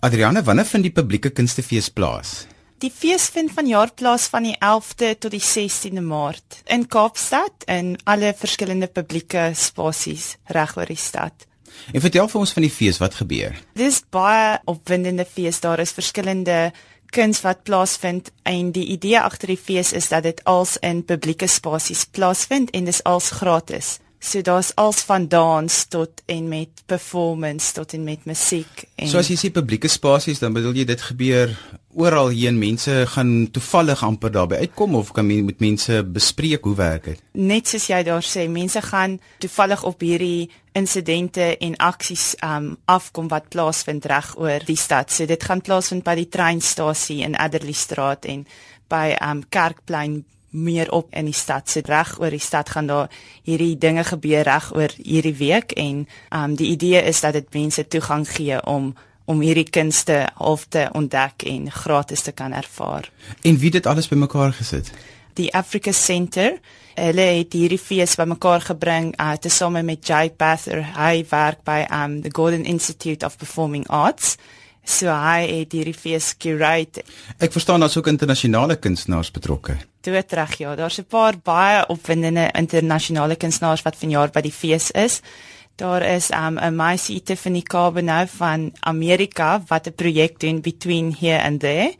Adriana, wanneer vind die publieke kunstefees plaas? Die fees vind vanjaar plaas van die 11de tot die 16de Maart in Kaapstad in alle verskillende publieke spasies reg oor die stad. En vertel vir ons van die fees, wat gebeur? Dis baie opwindende fees. Daar is verskillende kuns wat plaasvind en die idee agter die fees is dat dit als in publieke spasies plaasvind en dis als gratis. So daar's als van dans tot en met performance tot en met musiek en So as jy sê publieke spasies, dan bedoel jy dit gebeur oral heen. Mense gaan toevallig amper daarby uitkom of kan men met mense bespreek hoe werk dit? net soos jy daar sê, mense gaan toevallig op hierdie insidente en aksies um afkom wat plaasvind reg oor die stad. So dit gaan plaasvind by die treinstasie in Adderley Straat en by um Kerkplein meer op in die stad. So reg oor die stad gaan daar hierdie dinge gebeur reg oor hierdie week en um die idee is dat dit mense toegang gee om om hierdie kunste half te ontdek en gratis te kan ervaar. En wie dit alles bymekaar gesit? die Africa Center. Hulle het hierdie fees bymekaar gebring uh tesame met Jay Bather. Hy werk by um the Gordon Institute of Performing Arts. So hy het hierdie fees curate. Ek verstaan daar's ook internasionale kunstenaars betrokke. Dit reg ja, daar's 'n paar baie opwindende internasionale kunstenaars wat vanjaar by die fees is. Daar is um 'n meisie Tiffany Carbonell van Amerika wat 'n projek doen between here and there.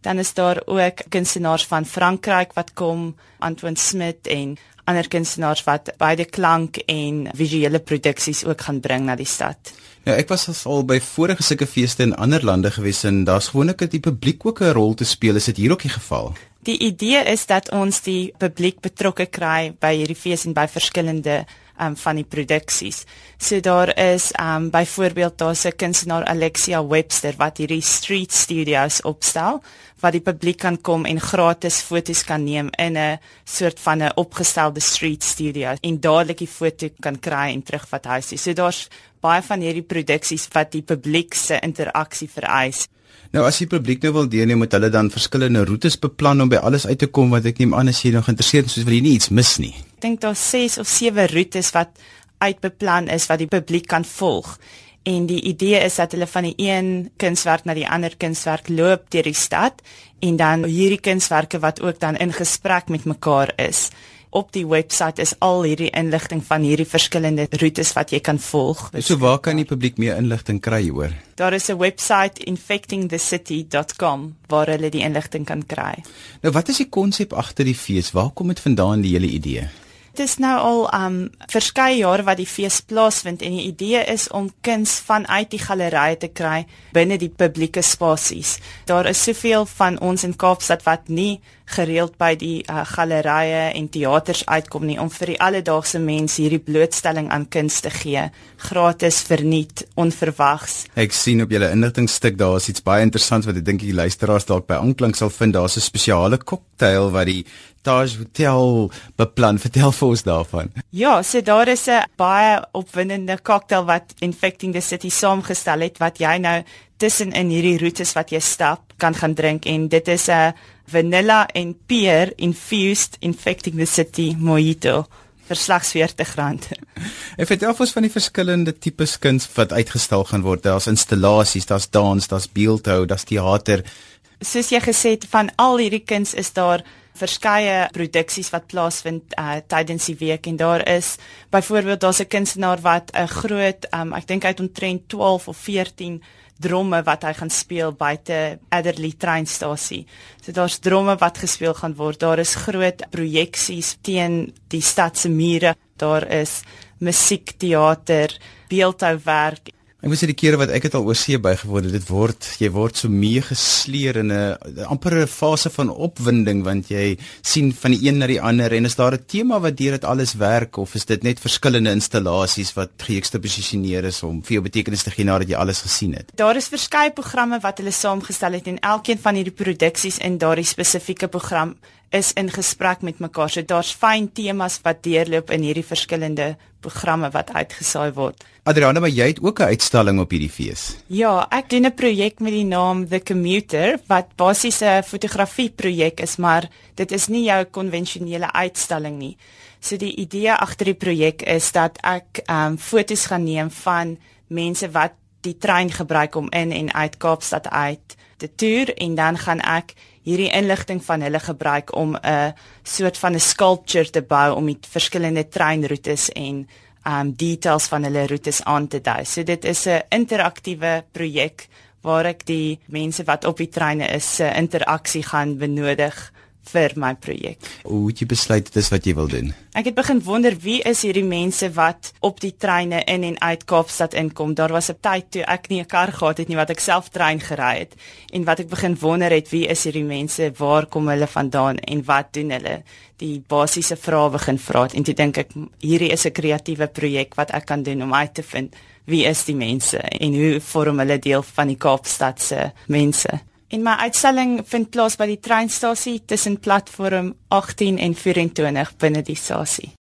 Dan is daar ook kunstenaars van Frankryk wat kom, Antoine Smit en ander kunstenaars wat beide klank en visuele produksies ook gaan bring na die stad. Ja, ek was al by vorige sulke feeste in ander lande gewees en daar's gewoonlik dat die publiek ook 'n rol te speel. Is dit hier ook die geval? Die idee is dat ons die publiek betrokke kry by hierdie fees en by verskillende um van die produksies. So daar is um byvoorbeeld daar's 'n kunstenaar Alexia Webster wat hierdie street studios opstel wat die publiek kan kom en gratis foto's kan neem in 'n soort van 'n opgestelde street studio en dadelik die foto kan kry en terugvat huis toe. So daar's baie van hierdie produksies wat die publiek se interaksie vereis. Nou as die publiek nou wil deelneem, moet hulle dan verskillende roetes beplan om by alles uit te kom wat ek neem aan as jy nog geïnteresseerd is, soos wil jy nie iets mis nie. Ek dink daar's 6 of 7 roetes wat uitbeplan is wat die publiek kan volg. En die idee is dat hulle van die een kunswerk na die ander kunswerk loop deur die stad en dan hierdie kunswerke wat ook dan in gesprek met mekaar is. Op die webwerf is al hierdie inligting van hierdie verskillende roetes wat jy kan volg. So waar kan die publiek meer inligting kry hoor? Daar is 'n webwerf infectingthecity.com waar hulle die inligting kan kry. Nou wat is die konsep agter die fees? Waar kom dit vandaan die hele idee? Dit is nou al um verskeie jare wat die fees plaasvind en die idee is om kuns vanuit die gallerye te kry binne die publieke spasies. Daar is soveel van ons in Kaapstad wat nie gereeld by die uh, gallerye en teaters uitkom nie om vir die alledaagse mens hierdie blootstelling aan kuns te gee, gratis, verniet, onverwags. Ek sien op julle inligtingstuk daar is iets baie interessants wat ek dink die luisteraars dalk by aanklank sal vind. Daar's 'n spesiale koktail wat die Taj Hotel beplan. Vertel vir ons daarvan. Ja, so daar is 'n baie opwindende koktail wat Infecting the City saamgestel het wat jy nou tussen in hierdie roetes wat jy stap kan gaan drink en dit is 'n vanilla en peer infused Infecting the City mojito vir slegs R40. Ek vertel ons van die verskillende tipes kuns wat uitgestal gaan word. Daar's installasies, daar's dans, daar's beeldhou, daar's teater. Soos jy gesê het van al hierdie kuns is daar verskeie produksies wat plaasvind uh, tydens die week en daar is byvoorbeeld daar's 'n kunstenaar wat 'n groot um, ek dink hy het omtrent 12 of 14 dromme wat hy gaan speel buite Adderley treinstasie. So daar's dromme wat gespeel gaan word. Daar is groot projeksies teen die stad se mure. Daar is musiek, teater, beeldhouwerk Ek moet sê die kere wat ek het al oor see bygewoon het, dit word jy word so meegesleer in 'n amper 'n fase van opwinding want jy sien van die een na die ander en is daar 'n tema wat deur dit alles werk of is dit net verskillende installasies wat geëkstaposisioneer is om vir jou betekenis te gee nadat jy alles gesien het? Daar is verskeie programme wat hulle saamgestel het en elkeen van hierdie produksies in daardie spesifieke program is in gesprek met mekaar. So daar's fyn temas wat deurloop in hierdie verskillende programme wat uitgesaai word. Adriana, maar jy het ook 'n uitstalling op hierdie fees. Ja, ek doen 'n projek met die naam The Commuter wat basies 'n fotografieprojek is, maar dit is nie jou konvensionele uitstalling nie. So die idee agter die projek is dat ek ehm um, foto's gaan neem van mense wat die trein gebruik om in en uit Kaapstad uit te toer en dan gaan ek hierdie inligting van hulle gebruik om 'n soort van 'n sculpture te bou om die verskillende treinroetes en um details van hulle roetes aan te dui. So dit is 'n interaktiewe projek waar ek die mense wat op die treine is se interaksie gaan benodig vir my projek. Hoe het jy besluit dit is wat jy wil doen? Ek het begin wonder wie is hierdie mense wat op die treine in en uit Kaapstad inkom. Daar was 'n tyd toe ek nie 'n kar gehad het nie wat ek self trein gery het en wat ek begin wonder het wie is hierdie mense? Waar kom hulle vandaan en wat doen hulle? Die basiese vrae begin vra en toe dink ek hierdie is 'n kreatiewe projek wat ek kan doen om uit te vind wie is die mense en hoe vorm hulle deel van die Kaapstad se mense? En my uitstalling vind plaas by die treinstasie tussen platform 18 en 24 binne die stasie.